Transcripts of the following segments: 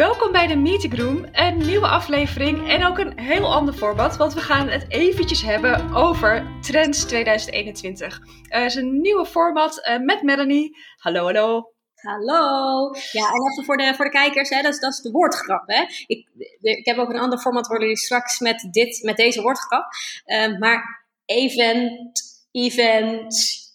Welkom bij de Meeting Room, een nieuwe aflevering en ook een heel ander format, want we gaan het eventjes hebben over Trends 2021. Er is een nieuwe format uh, met Melanie. Hallo, hallo. Hallo. Ja, en even voor de, voor de kijkers, hè, dat, is, dat is de woordgrap. Hè. Ik, ik heb ook een ander format waar jullie straks met, dit, met deze woordgrap. Uh, maar event, event,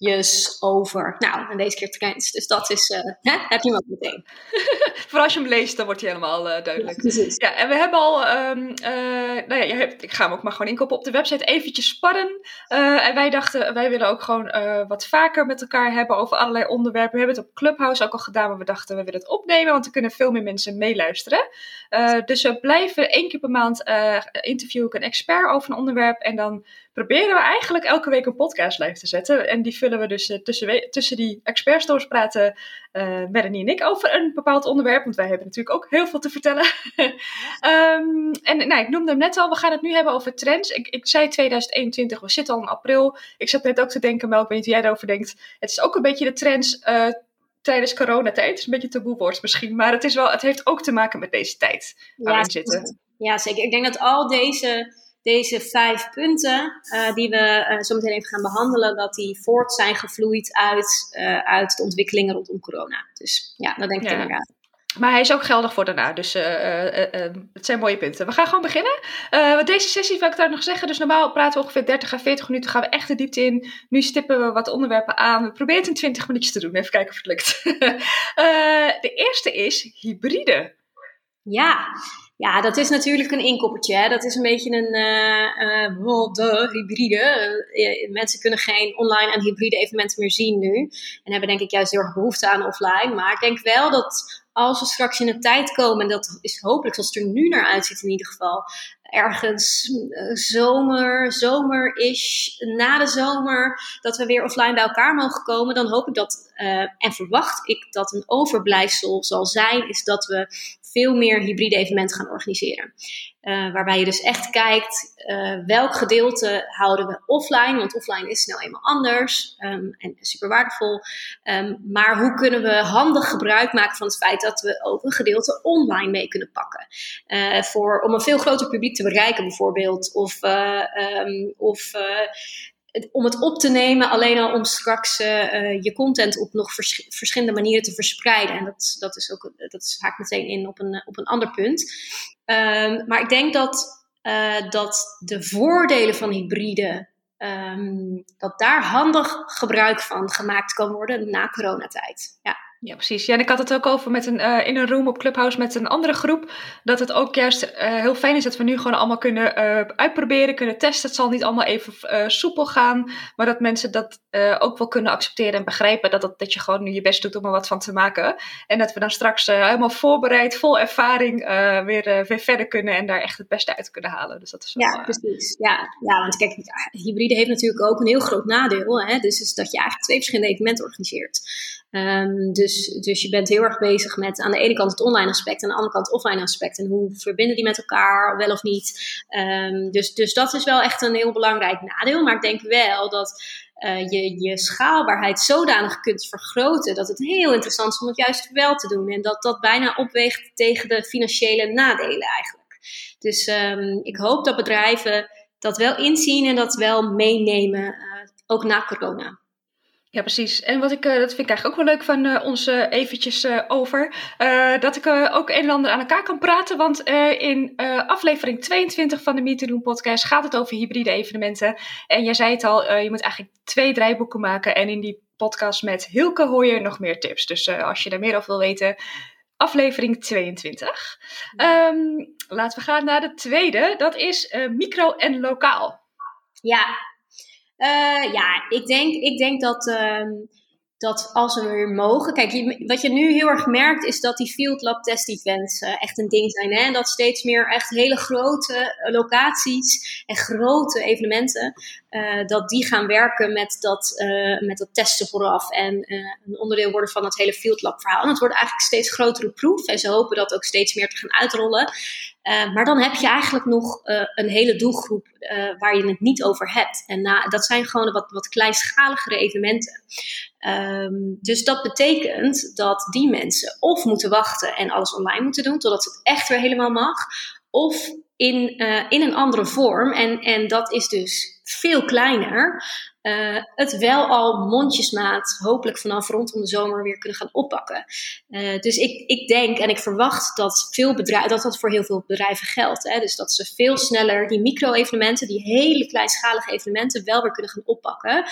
over. Nou, en deze keer trends. Dus dat is, uh, hè, heb je hem ook meteen. Voor als je hem leest, dan wordt hij helemaal uh, duidelijk. Ja, ja, en we hebben al, um, uh, nou ja, je hebt, ik ga hem ook maar gewoon inkopen op de website, eventjes sparren. en wij dachten, wij willen ook gewoon wat vaker met elkaar hebben over allerlei onderwerpen. We hebben het op Clubhouse ook al gedaan, maar we dachten, we willen het opnemen, want er kunnen veel meer mensen meeluisteren. dus we blijven één keer per maand interviewen een expert over een onderwerp en dan proberen we eigenlijk elke week een podcast live te zetten. En die vullen we dus uh, tussen, tussen die expertstores praten uh, Melanie en ik over een bepaald onderwerp. Want wij hebben natuurlijk ook heel veel te vertellen. um, en nou, ik noemde hem net al, we gaan het nu hebben over trends. Ik, ik zei 2021, we zitten al in april. Ik zat net ook te denken, Mel, ik weet niet hoe jij erover denkt. Het is ook een beetje de trends... Uh, tijdens coronatijd. Het is een beetje taboe woord misschien, maar het, is wel, het heeft ook te maken met deze tijd waarin ja, zitten. Ja, zeker. Ik denk dat al deze deze vijf punten uh, die we uh, zo meteen even gaan behandelen, dat die voort zijn gevloeid uit, uh, uit de ontwikkelingen rondom corona. Dus ja, dat denk ik ja. inderdaad. Maar hij is ook geldig voor daarna, dus het zijn mooie punten. We gaan gewoon beginnen. deze sessie wil ik daar nog zeggen. Dus normaal praten we ongeveer 30 à 40 minuten, gaan we echt de diepte in. Nu stippen we wat onderwerpen aan. We proberen het in 20 minuutjes te doen, even kijken of het lukt. de eerste is hybride. Ja, ja, dat is natuurlijk een inkoppertje. Hè. Dat is een beetje een uh, uh, de hybride. Uh, mensen kunnen geen online en hybride evenementen meer zien nu. En hebben denk ik juist heel erg behoefte aan offline. Maar ik denk wel dat als we straks in een tijd komen, en dat is hopelijk zoals het er nu naar uitziet in ieder geval, ergens zomer, zomer-ish, na de zomer, dat we weer offline bij elkaar mogen komen, dan hoop ik dat, en verwacht ik dat een overblijfsel zal zijn, is dat we veel meer hybride evenementen gaan organiseren. Uh, waarbij je dus echt kijkt uh, welk gedeelte houden we offline, want offline is nou eenmaal anders um, en super waardevol. Um, maar hoe kunnen we handig gebruik maken van het feit dat we ook een gedeelte online mee kunnen pakken? Uh, voor, om een veel groter publiek te bereiken bijvoorbeeld, of, um, of om het op te nemen, alleen al om straks uh, je content op nog vers verschillende manieren te verspreiden. En dat, dat is ook, dat haakt meteen in op een, op een ander punt. Um, maar ik denk dat, dat de voordelen van hybride, um, dat daar handig gebruik van gemaakt kan worden na coronatijd. Ja. Ja, precies. Ja, en ik had het ook over met een, uh, in een room op Clubhouse met een andere groep. Dat het ook juist uh, heel fijn is dat we nu gewoon allemaal kunnen uh, uitproberen, kunnen testen. Het zal niet allemaal even soepel gaan. Maar dat mensen dat ook wel kunnen accepteren en begrijpen. Dat, dat, dat je gewoon nu je best doet om er wat van te maken. En dat we dan straks helemaal voorbereid, vol ervaring weer, weer verder kunnen. En daar echt het beste uit kunnen halen. Dus dat is wel, ja, precies. Ja, ja, want kijk, hybride heeft natuurlijk ook een heel groot nadeel. Hè? Dus is dat je eigenlijk twee verschillende evenementen organiseert. Um, dus, dus je bent heel erg bezig met aan de ene kant het online aspect en aan de andere kant het offline aspect. En hoe verbinden die met elkaar, wel of niet. Um, dus, dus dat is wel echt een heel belangrijk nadeel. Maar ik denk wel dat uh, je, schaalbaarheid zodanig kunt vergroten dat het heel interessant is om het juist wel te doen. En dat dat bijna opweegt tegen de financiële nadelen eigenlijk. Dus um, ik hoop dat bedrijven dat wel inzien en dat wel meenemen, uh, ook na corona. Ja, precies. En wat ik, uh, dat vind ik eigenlijk ook wel leuk van uh, ons eventjes over. dat ik ook een en ander aan elkaar kan praten. Want in aflevering 22 van de Meet to Doen podcast gaat het over hybride evenementen. En jij zei het al, je moet eigenlijk twee draaiboeken maken. En in die podcast met Hilke hoor je nog meer tips. Dus als je daar meer over wil weten, aflevering 22. Um, laten we gaan naar de tweede. Dat is micro en lokaal. Ja, uh, ja, ik denk, ik denk dat, uh, dat als we weer mogen. Kijk, wat je nu heel erg merkt is dat die Field Lab Test Events uh, echt een ding zijn. En dat steeds meer echt hele grote locaties en grote evenementen. dat die gaan werken met dat, met dat testen vooraf. En een onderdeel worden van het hele Field Lab verhaal. En het wordt eigenlijk steeds grotere proef. En ze hopen dat ook steeds meer te gaan uitrollen. Maar dan heb je eigenlijk nog een hele doelgroep waar je het niet over hebt. En dat zijn gewoon wat, wat kleinschaligere evenementen. Ehm, dus dat betekent dat die mensen of moeten wachten en alles online moeten doen totdat het echt weer helemaal mag, of in, in een andere vorm. En, en dat is dus veel kleiner. Uh, het wel al mondjesmaat, hopelijk vanaf rondom de zomer weer kunnen gaan oppakken. Uh, dus ik, ik denk en ik verwacht dat, veel dat dat voor heel veel bedrijven geldt. Hè? Dus dat ze veel sneller die micro-evenementen, die hele kleinschalige evenementen, wel weer kunnen gaan oppakken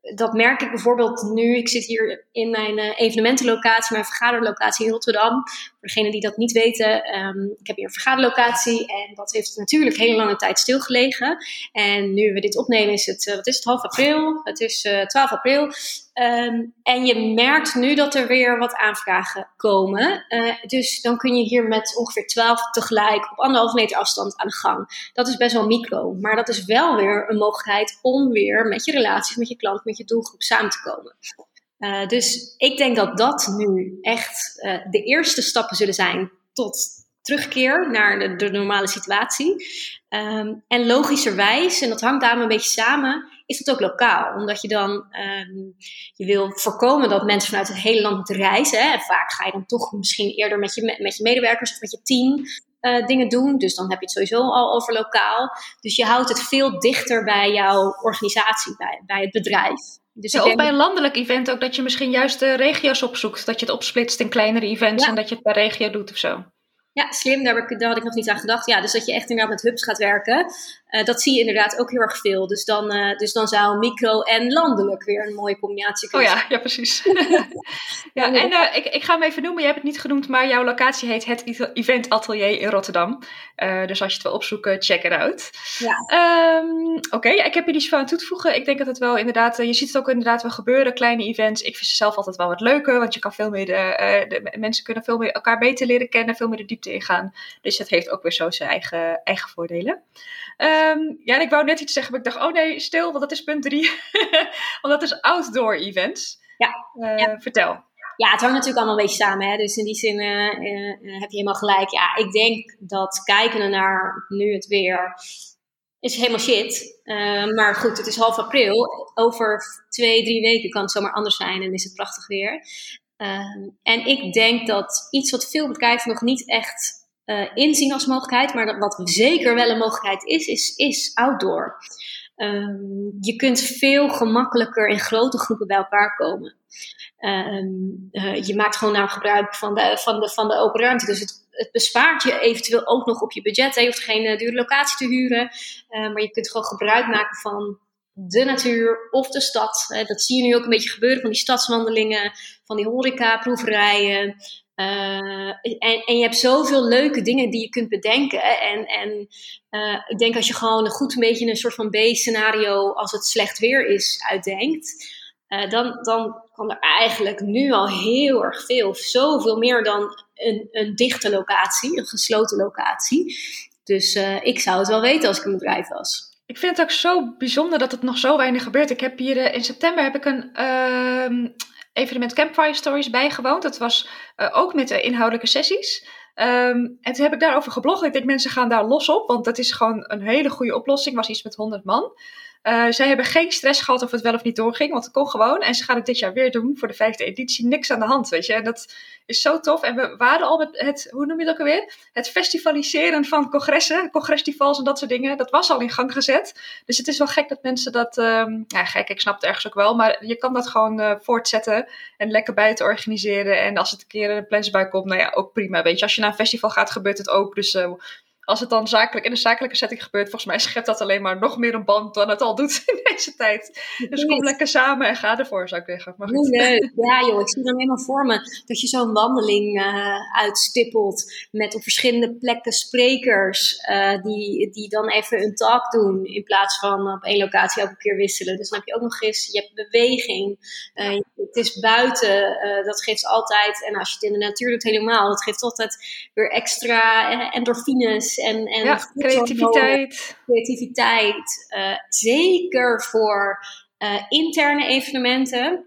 dat merk ik bijvoorbeeld nu. Ik zit hier in mijn uh, evenementenlocatie, mijn vergaderlocatie in Rotterdam. Voor degenen die dat niet weten, um, ik heb hier een vergaderlocatie en dat heeft natuurlijk hele lange tijd stilgelegen. En nu we dit opnemen is het, uh, wat is het, half april? Het is uh, eh, 12 april. Um, en je merkt nu dat er weer wat aanvragen komen. dus dan kun je hier met ongeveer 12 tegelijk op anderhalf meter afstand aan de gang. Dat is best wel micro, maar dat is wel weer een mogelijkheid om weer met je relaties, met je klant, met je doelgroep samen te komen. Uh, dus ik denk dat dat nu echt uh, de eerste stappen zullen zijn tot terugkeer naar de, normale situatie. Um, en logischerwijs, en dat hangt daarmee een beetje samen, is het ook lokaal. Omdat je dan, um, je wil voorkomen dat mensen vanuit het hele land moeten reizen. Hè. En vaak ga je dan toch misschien eerder met je, met je medewerkers of met je team uh, dingen doen. Dus dan heb je het sowieso al over lokaal. Dus je houdt het veel dichter bij jouw organisatie, bij, bij het bedrijf. Dus ja, of bij een landelijk event ook dat je misschien juist de regio's opzoekt. Dat je het opsplitst in kleinere events en dat je het per regio doet of zo. Ja, slim, daar, daar, had ik nog niet aan gedacht. Ja, dus dat je echt inderdaad met hubs gaat werken. Uh, dat zie je inderdaad ook heel erg veel. Dus dan, uh, dus dan zou micro en landelijk weer een mooie combinatie kunnen Oh ja, ja precies. ja, en uh, ik, ik ga hem even noemen. Je hebt het niet genoemd, maar jouw locatie heet het Event Atelier in Rotterdam. dus als je het wil opzoeken, check it out. Ja. Um, Oké, okay, ik heb hier iets van toe te voegen. Ik denk dat het wel inderdaad, je ziet het ook inderdaad wel gebeuren, kleine events. Ik vind ze zelf altijd wel wat leuker, want je kan veel meer de, de mensen kunnen veel meer elkaar beter leren kennen, veel meer de ingaan. Dus het heeft ook weer zo zijn eigen, eigen voordelen. Um, ja, en ik wou net iets zeggen, maar ik dacht, oh nee, stil, want dat is punt drie. want dat is outdoor events. Ja. Uh, ja. Vertel. Ja, het hangt natuurlijk allemaal een beetje samen. Hè? Dus in die zin uh, uh, heb je helemaal gelijk. Ja, ik denk dat kijken naar nu het weer is helemaal shit. maar goed, het is half april. Over twee, drie weken kan het zomaar anders zijn en is het prachtig weer. Ehm, en ik denk dat iets wat veel bedrijven nog niet echt uh, inzien als mogelijkheid, maar dat, wat zeker wel een mogelijkheid is, is, is outdoor. Um, je kunt veel gemakkelijker in grote groepen bij elkaar komen. Um, uh, je maakt gewoon nou gebruik van de, van de, van de open ruimte. Dus het, het bespaart je eventueel ook nog op je budget. Je hoeft geen uh, dure locatie te huren. maar je kunt gewoon gebruik maken van de natuur of de stad. dat zie je nu ook een beetje gebeuren van die stadswandelingen, van die horeca-proeverijen. Uh, en, en je hebt zoveel leuke dingen die je kunt bedenken. En, en uh, ik denk als je gewoon een goed een beetje een soort van B-scenario als het slecht weer is uitdenkt. Uh, dan, dan kan er eigenlijk nu al heel erg veel, zoveel meer dan een, een dichte locatie, een gesloten locatie. Dus ik zou het wel weten als ik een bedrijf was. Ik vind het ook zo bijzonder dat het nog zo weinig gebeurt. Ik heb hier in september heb ik een ehm, evenement Campfire Stories bijgewoond. Dat was uh, ook met de inhoudelijke sessies. Um, en toen heb ik daarover geblogd. Ik denk mensen gaan daar los op, want dat is gewoon een hele goede oplossing. Was iets met 100 man. Uh, zij hebben geen stress gehad of het wel of niet doorging, want het kon gewoon. En ze gaan het dit jaar weer doen voor de vijfde editie. Niks aan de hand, weet je. En dat is zo tof. En we waren al met het, hoe noem je dat ook alweer? Het festivaliseren van congressen, congrestivals en dat soort dingen. Dat was al in gang gezet. Dus het is wel gek dat mensen dat, um, ja gek, ik snap het ergens ook wel. Maar je kan dat gewoon uh, voortzetten en lekker bij te organiseren. En als het een keer een plensbui komt, nou ja, ook prima. Weet je, als je naar een festival gaat, gebeurt het ook. Dus uh, als het dan zakelijk in een zakelijke setting gebeurt, volgens mij schept dat alleen maar nog meer een band dan het al doet in deze tijd. Dus kom lekker samen en ga ervoor, zou ik zeggen. Maar goed. Leuk. Ja, joh, ik zie dan helemaal voor me dat je zo'n wandeling uh, uitstippelt met op verschillende plekken sprekers uh, die, die dan even een talk doen in plaats van op één locatie elke keer wisselen. Dus dan heb je ook nog eens, je hebt beweging, uh, het is buiten, dat geeft altijd, en als je het in de natuur doet helemaal, dat geeft altijd weer extra endorfines en, en ja, creativiteit. creativiteit. Uh, zeker voor uh, interne evenementen.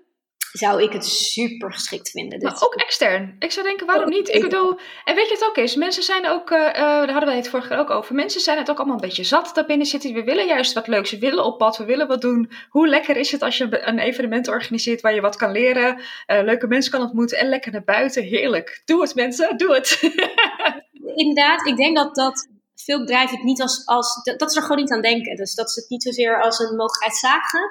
zou ik het super geschikt vinden. Maar ook extern. Ik zou denken, waarom niet? Ik bedoel, en weet je het ook is? Mensen zijn ook, uh, daar hadden wij het vorige keer ook over. Mensen zijn het ook allemaal een beetje zat daar binnen zitten. We willen juist wat leuks. We willen op pad. We willen wat doen. Hoe lekker is het als je een evenement organiseert waar je wat kan leren, uh, leuke mensen kan ontmoeten en lekker naar buiten. Heerlijk. Doe het mensen, doe het. Inderdaad, ik denk dat, dat veel bedrijven het niet als, als dat, ze er gewoon niet aan denken. Dus dat ze het niet zozeer als een mogelijkheid zagen.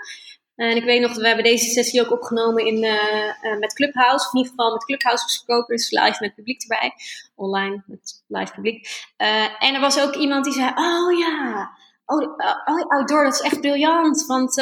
En ik weet nog, we hebben deze sessie ook opgenomen in, uh, uh, met Clubhouse. Of in ieder geval met Clubhouse gesproken. Dus live met publiek erbij. Online met live publiek. Uh, en er was ook iemand die zei: Oh ja, oh, oh, outdoor, dat is echt briljant. Want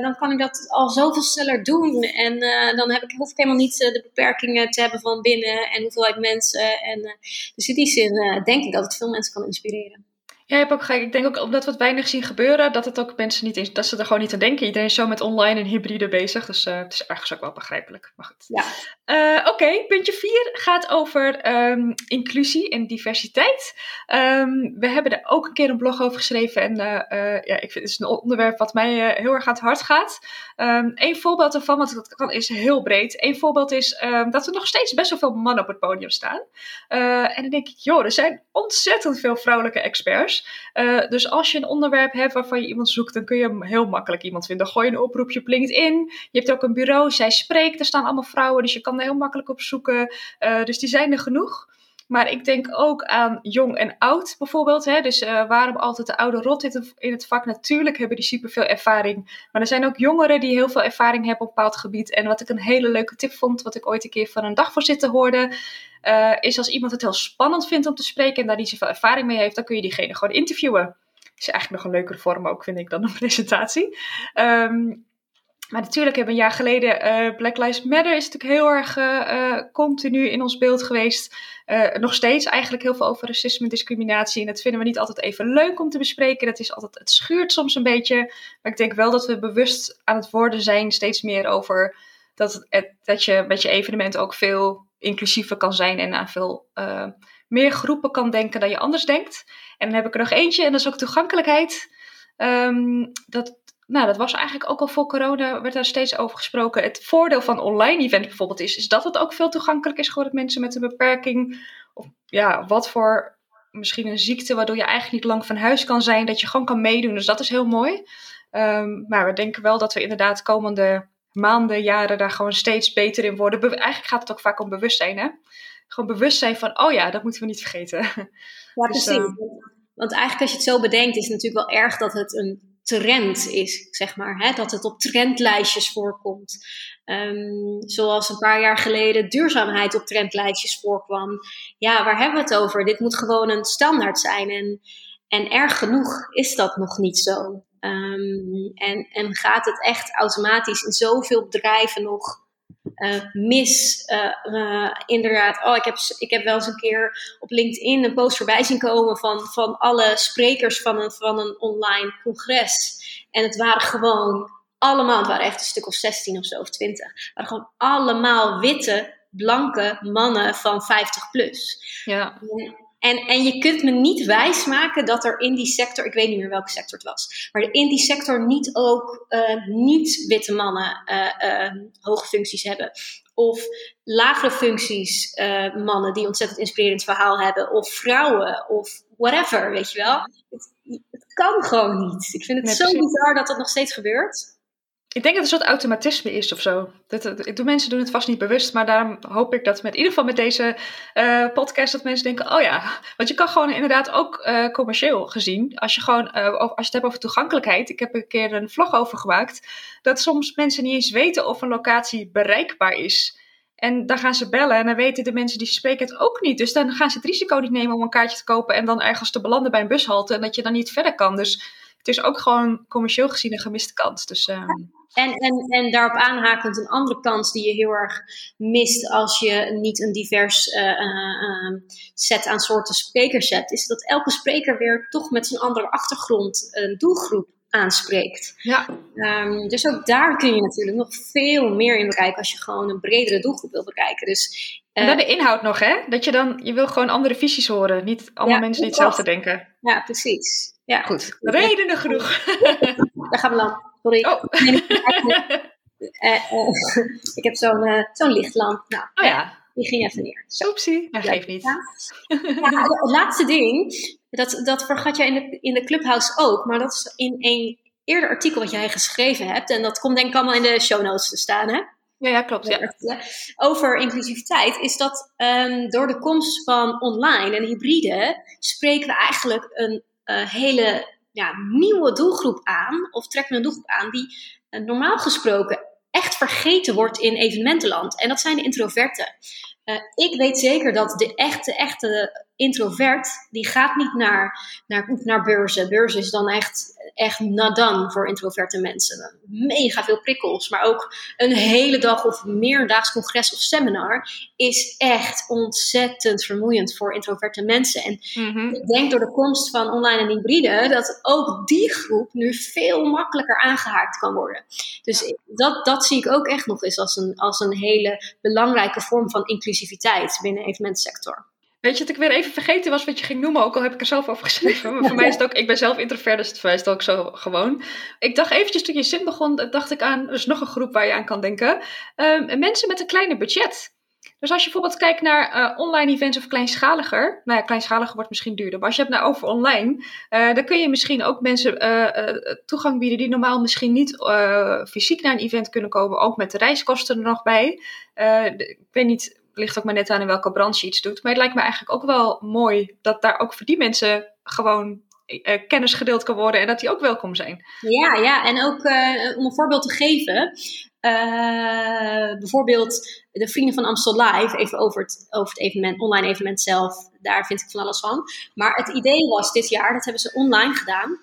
dan kan ik dat al zoveel sneller doen. En dan heb ik, hoef ik helemaal niet de beperkingen te hebben van binnen en hoeveelheid mensen. En, dus in die zin denk ik dat het veel mensen kan inspireren. Ja, je hebt ook gelijk. Ik denk ook omdat we het weinig zien gebeuren, dat het ook mensen niet dat ze er gewoon niet aan denken. Iedereen is zo met online en hybride bezig. Dus uh, het is ergens ook wel begrijpelijk. Maar goed. Ja. Uh, Oké, puntje 4 gaat over um, inclusie en diversiteit. Um, we hebben er ook een keer een blog over geschreven. En uh, ja, ik vind het is een onderwerp wat mij heel erg aan het hart gaat. Um, een voorbeeld ervan, want dat kan, is heel breed. Een voorbeeld is dat er nog steeds best wel veel mannen op het podium staan. en dan denk ik, joh, er zijn ontzettend veel vrouwelijke experts. Uh, dus als je een onderwerp hebt waarvan je iemand zoekt, dan kun je heel makkelijk iemand vinden. Gooi een oproepje op LinkedIn. Je hebt ook een bureau, zij spreekt. Er staan allemaal vrouwen, dus je kan er heel makkelijk op zoeken. Uh, dus die zijn er genoeg. Maar ik denk ook aan jong en oud bijvoorbeeld. Hè? Dus uh, waarom altijd de oude rot in het vak? Natuurlijk hebben die superveel ervaring. Maar er zijn ook jongeren die heel veel ervaring hebben op een bepaald gebied. En wat ik een hele leuke tip vond, wat ik ooit een keer van een dagvoorzitter hoorde. Uh, is als iemand het heel spannend vindt om te spreken en daar niet zoveel ervaring mee heeft, dan kun je diegene gewoon interviewen. Is eigenlijk nog een leukere vorm ook, vind ik, dan een presentatie. Um, maar natuurlijk hebben een jaar geleden uh, Black Lives Matter is natuurlijk heel erg uh, continu in ons beeld geweest. Nog steeds eigenlijk heel veel over racisme en discriminatie. En dat vinden we niet altijd even leuk om te bespreken. Dat is altijd, het schuurt soms een beetje. Maar ik denk wel dat we bewust aan het worden zijn steeds meer over dat, het, dat je met je evenement ook veel inclusiever kan zijn en aan veel meer groepen kan denken dan je anders denkt. En dan heb ik er nog eentje en dat is ook toegankelijkheid. Um, dat, nou, dat was eigenlijk ook al voor corona, werd daar steeds over gesproken. Het voordeel van online events bijvoorbeeld is, is dat het ook veel toegankelijk is voor mensen met een beperking. Of ja, wat voor misschien een ziekte waardoor je eigenlijk niet lang van huis kan zijn, dat je gewoon kan meedoen. Dus dat is heel mooi. Um, maar we denken wel dat we inderdaad komende maanden, jaren daar gewoon steeds beter in worden. eigenlijk gaat het ook vaak om bewustzijn, hè? Gewoon bewustzijn van, oh ja, dat moeten we niet vergeten. Ja, dus, precies. Um, Want eigenlijk als je het zo bedenkt, is het natuurlijk wel erg dat het een trend is, zeg maar. Hè? Dat het op trendlijstjes voorkomt. Um, zoals een paar jaar geleden duurzaamheid op trendlijstjes voorkwam. Ja, waar hebben we het over? Dit moet gewoon een standaard zijn. En, en erg genoeg is dat nog niet zo. Um, en, en gaat het echt automatisch in zoveel bedrijven nog uh, mis. Uh, uh, inderdaad, oh, ik heb, ik heb wel eens een keer op LinkedIn een post voorbij zien komen van, van alle sprekers van een, van een online congres. En het waren gewoon allemaal, het waren echt een stuk of 16 of zo, of 20. Het waren gewoon allemaal witte, blanke mannen van 50 plus. Ja. En, en je kunt me niet wijsmaken dat er in die sector, ik weet niet meer welke sector het was, maar in die sector niet ook uh, niet-witte mannen uh, uh, hoge functies hebben. Of lagere functies mannen die ontzettend inspirerend verhaal hebben. Of vrouwen, of whatever, weet je wel. Het, het kan gewoon niet. Ik vind het zo bizar dat dat nog steeds gebeurt. Ik denk dat het een soort automatisme is of zo. Dat, dat, mensen doen het vast niet bewust, maar daarom hoop ik dat met in ieder geval met deze uh, podcast dat mensen denken, oh ja, want je kan gewoon inderdaad ook uh, commercieel gezien, als je gewoon, uh, als je het hebt over toegankelijkheid, ik heb een keer een vlog over gemaakt, dat soms mensen niet eens weten of een locatie bereikbaar is. En dan gaan ze bellen en dan weten de mensen die spreken het ook niet. Dus dan gaan ze het risico niet nemen om een kaartje te kopen en dan ergens te belanden bij een bushalte en dat je dan niet verder kan. Dus het is ook gewoon commercieel gezien een gemiste kans. Dus, uh... En, en, en daarop aanhakend een andere kans die je heel erg mist als je niet een divers uh, uh, set aan soorten sprekers hebt, is dat elke spreker weer toch met zijn andere achtergrond een doelgroep aanspreekt. Ja. Um, dus ook daar kun je natuurlijk nog veel meer in bereiken als je gewoon een bredere doelgroep wil bereiken. Dus, uh, en dan de inhoud nog, hè? Dat je dan, je wil gewoon andere visies horen, niet allemaal ja, mensen die hetzelfde denken. Ja, precies. Ja. Goed, redenen genoeg. Daar gaan we dan. Sorry. Oh. ik heb zo'n zo'n lichtlamp. Nou, oh ja. Die ging even neer. Zo. Oepsie, dat geeft niet. Ja. het laatste ding, dat, dat vergat jij in de, in de Clubhouse ook, maar dat is in een eerder artikel wat jij geschreven hebt. En dat komt denk ik allemaal in de show notes te staan, hè? Ja, ja klopt. Ja. Over inclusiviteit is dat um, door de komst van online en hybride spreken we eigenlijk een uh, hele ja, nieuwe doelgroep aan, of trekken we een doelgroep aan die uh, normaal gesproken echt vergeten wordt in evenementenland. En dat zijn de introverten. Uh, ik weet zeker dat de echte, echte introvert, die gaat niet naar, naar, naar beurzen. Beurzen is dan echt, echt nadan voor introverte mensen. Mega veel prikkels, maar ook een hele dag of meerdaags congres of seminar is echt ontzettend vermoeiend voor introverte mensen. En mhm. ik denk door de komst van online en hybride dat ook die groep nu veel makkelijker aangehaakt kan worden. Dus dat, dat zie ik ook echt nog eens als een, als een hele belangrijke vorm van inclusiviteit binnen de evenementsector. Weet je dat ik weer even vergeten was wat je ging noemen, ook al heb ik er zelf over geschreven. Maar voor mij is het ook, ik ben zelf introvert, dus voor mij is het ook zo gewoon. Ik dacht eventjes toen je zin begon, dacht ik aan, er is nog een groep waar je aan kan denken. Um, mensen met een kleiner budget. Dus als je bijvoorbeeld kijkt naar uh, online events of kleinschaliger, nou ja, kleinschaliger wordt misschien duurder, maar als je hebt naar over online, uh, dan kun je misschien ook mensen uh, toegang bieden die normaal misschien niet fysiek naar een event kunnen komen, ook met de reiskosten er nog bij. ik weet niet ligt ook maar net aan in welke branche je iets doet. Maar het lijkt me eigenlijk ook wel mooi dat daar ook voor die mensen gewoon uh, kennis gedeeld kan worden en dat die ook welkom zijn. Ja, ja. en ook uh, om een voorbeeld te geven. Uh, bijvoorbeeld de Vrienden van Amstel Live, even over het, over het evenement, online evenement zelf. Daar vind ik van alles van. Maar het idee was dit jaar, dat hebben ze online gedaan.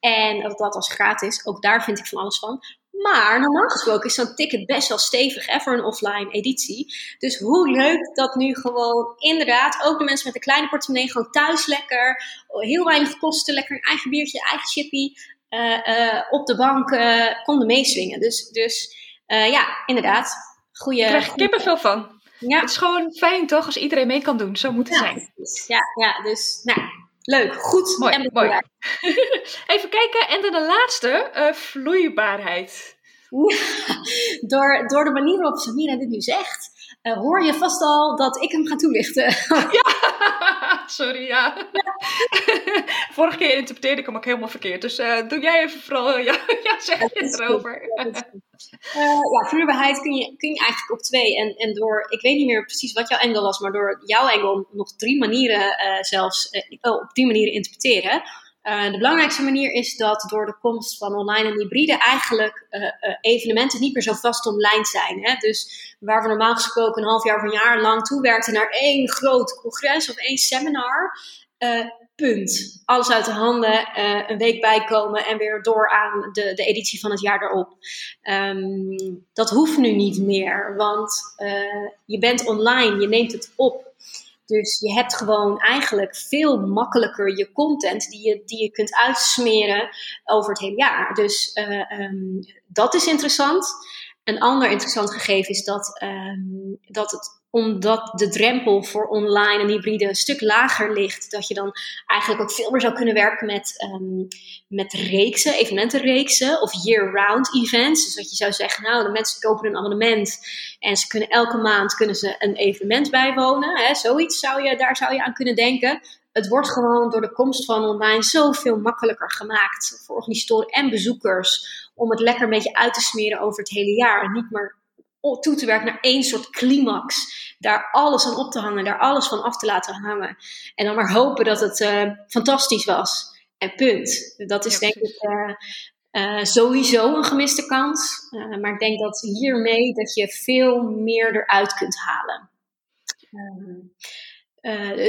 En dat was gratis, ook daar vind ik van alles van. Maar normaal gesproken is zo'n ticket best wel stevig hè, voor een offline editie. Dus hoe leuk dat nu gewoon inderdaad ook de mensen met een kleine portemonnee gewoon thuis lekker, heel weinig kosten, lekker een eigen biertje, eigen chippy uh, uh, op de bank uh, konden meeswingen. Dus, dus ja, inderdaad. Goeie, ik krijg kippenvel van. Ja. Het is gewoon fijn toch als iedereen mee kan doen. Zo moet het ja, zijn. Ja, ja, dus nou, Leuk, goed mooi, en mooi. Even kijken, en dan de laatste, uh, vloeibaarheid. door, door de manier waarop Samira dit nu zegt, uh, hoor je vast al dat ik hem ga toelichten. ja, sorry, ja. Vorige keer interpreteerde ik hem ook helemaal verkeerd. Dus uh, doe jij even vooral, ja, ja zeg je erover. Ja, vloeibaarheid kun je, kun je eigenlijk op twee. En, en door, ik weet niet meer precies wat jouw engel was, maar door jouw engel nog drie manieren zelfs, oh, op drie manieren interpreteren de belangrijkste manier is dat door de komst van online en hybride eigenlijk evenementen niet meer zo vast online zijn. Hè? Dus waar we normaal gesproken een half jaar of een jaar lang toewerkten naar één groot congres of één seminar, punt. Alles uit de handen, een week bijkomen en weer door aan de, de editie van het jaar erop. Um, dat hoeft nu niet meer, want je bent online, je neemt het op. Dus je hebt gewoon eigenlijk veel makkelijker je content die je, die je kunt uitsmeren over het hele jaar. Dus uh, um, dat is interessant. Een ander interessant gegeven is dat, um, dat het omdat de drempel voor online en hybride een stuk lager ligt, dat je dan eigenlijk ook veel meer zou kunnen werken met, um, met reeksen, evenementenreeksen of year-round events. Dus dat je zou zeggen, nou, de mensen kopen een abonnement en ze kunnen elke maand kunnen ze een evenement bijwonen. Hè, zoiets zou je, daar zou je aan kunnen denken. Het wordt gewoon door de komst van online zoveel makkelijker gemaakt voor organisatoren en bezoekers om het lekker een beetje uit te smeren over het hele jaar. En niet maar toe te werken naar één soort climax. Daar alles aan op te hangen, daar alles van af te laten hangen. En dan maar hopen dat het uh, fantastisch was. En punt. Dat is denk ik uh, uh, sowieso een gemiste kans. maar ik denk dat hiermee dat je veel meer eruit kunt halen.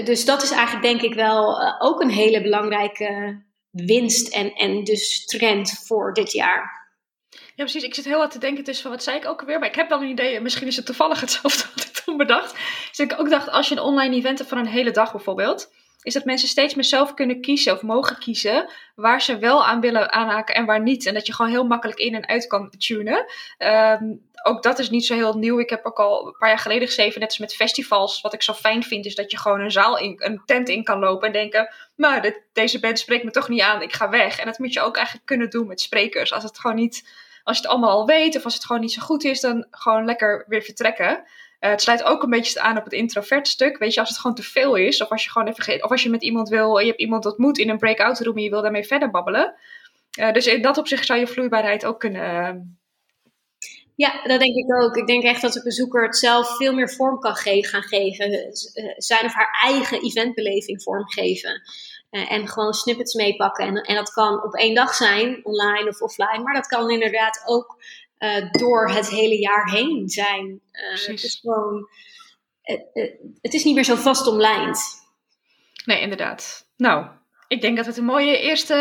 dus dat is eigenlijk denk ik wel ook een hele belangrijke winst en, en dus trend voor dit jaar. Ja, precies. Ik zit heel hard te denken tussen van wat zei ik ook alweer. Maar ik heb wel een idee. Misschien is het toevallig hetzelfde wat ik toen bedacht. Dus ik ook dacht, als je een online event hebt van een hele dag bijvoorbeeld. Is dat mensen steeds meer zelf kunnen kiezen of mogen kiezen. Waar ze wel aan willen aanhaken en waar niet. En dat je gewoon heel makkelijk in en uit kan tunen. Um, ook dat is niet zo heel nieuw. Ik heb ook al een paar jaar geleden geschreven, net als met festivals. Wat ik zo fijn vind, is dat je gewoon een zaal in, een tent in kan lopen en denken: dit, deze band spreekt me toch niet aan, ik ga weg. En dat moet je ook eigenlijk kunnen doen met sprekers. Als het gewoon niet als je het allemaal al weet of als het gewoon niet zo goed is, dan gewoon lekker weer vertrekken. Uh, het sluit ook een beetje aan op het introvert stuk. Weet je, als het gewoon te veel is, of als je gewoon even of als je met iemand wil, je hebt iemand ontmoet in een breakout room en je wil daarmee verder babbelen. Uh, dus in dat opzicht zou je vloeibaarheid ook kunnen ja, dat denk ik ook. Ik denk echt dat de bezoeker het zelf veel meer vorm kan ge gaan geven. Eh, zijn of haar eigen eventbeleving vormgeven. Uh, en gewoon snippets meepakken. En, en dat kan op één dag zijn, online of offline. Maar dat kan inderdaad ook uh, door het hele jaar heen zijn. Uh, het is gewoon. het is niet meer zo vast omlijnd. Nee, inderdaad. Nou, ik denk dat het een mooie eerste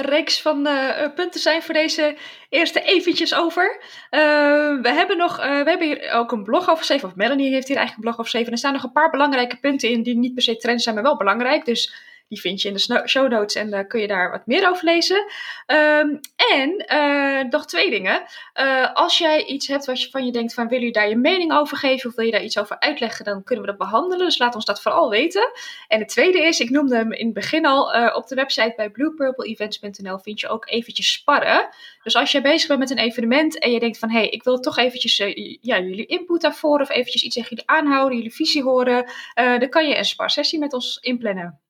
reeks van punten zijn voor deze eerste eventjes over. We hebben nog, we hebben hier ook een blog over geschreven, of Melanie heeft hier eigenlijk een blog over geschreven. En er staan nog een paar belangrijke punten in die niet per se trends zijn, maar wel belangrijk. Dus die vind je in de show notes en dan kun je daar wat meer over lezen. Um, en uh, nog twee dingen. Uh, als jij iets hebt wat je van je denkt van wil je daar je mening over geven of wil je daar iets over uitleggen, dan kunnen we dat behandelen. Dus laat ons dat vooral weten. En het tweede is, ik noemde hem in het begin al, op de website bij bluepurpleevents.nl vind je ook eventjes sparren. Dus als je bezig bent met een evenement en je denkt van hé, hey, ik wil toch eventjes ja, jullie input daarvoor of eventjes iets tegen jullie aanhouden, jullie visie horen, dan kan je een sparsessie met ons inplannen.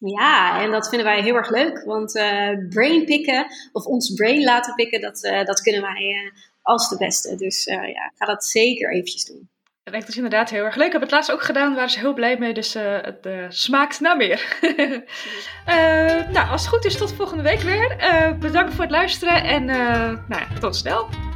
Ja, en dat vinden wij heel erg leuk. Want uh, brain pikken, of ons brain laten pikken, dat, uh, dat kunnen wij uh, als de beste. Dus ja, ga dat zeker eventjes doen. Dat lijkt dus inderdaad heel erg leuk. Ik heb het laatst ook gedaan, waren ze heel blij mee. Dus het smaakt naar meer. nou, als het goed is, tot volgende week weer. bedankt voor het luisteren en nou, tot snel.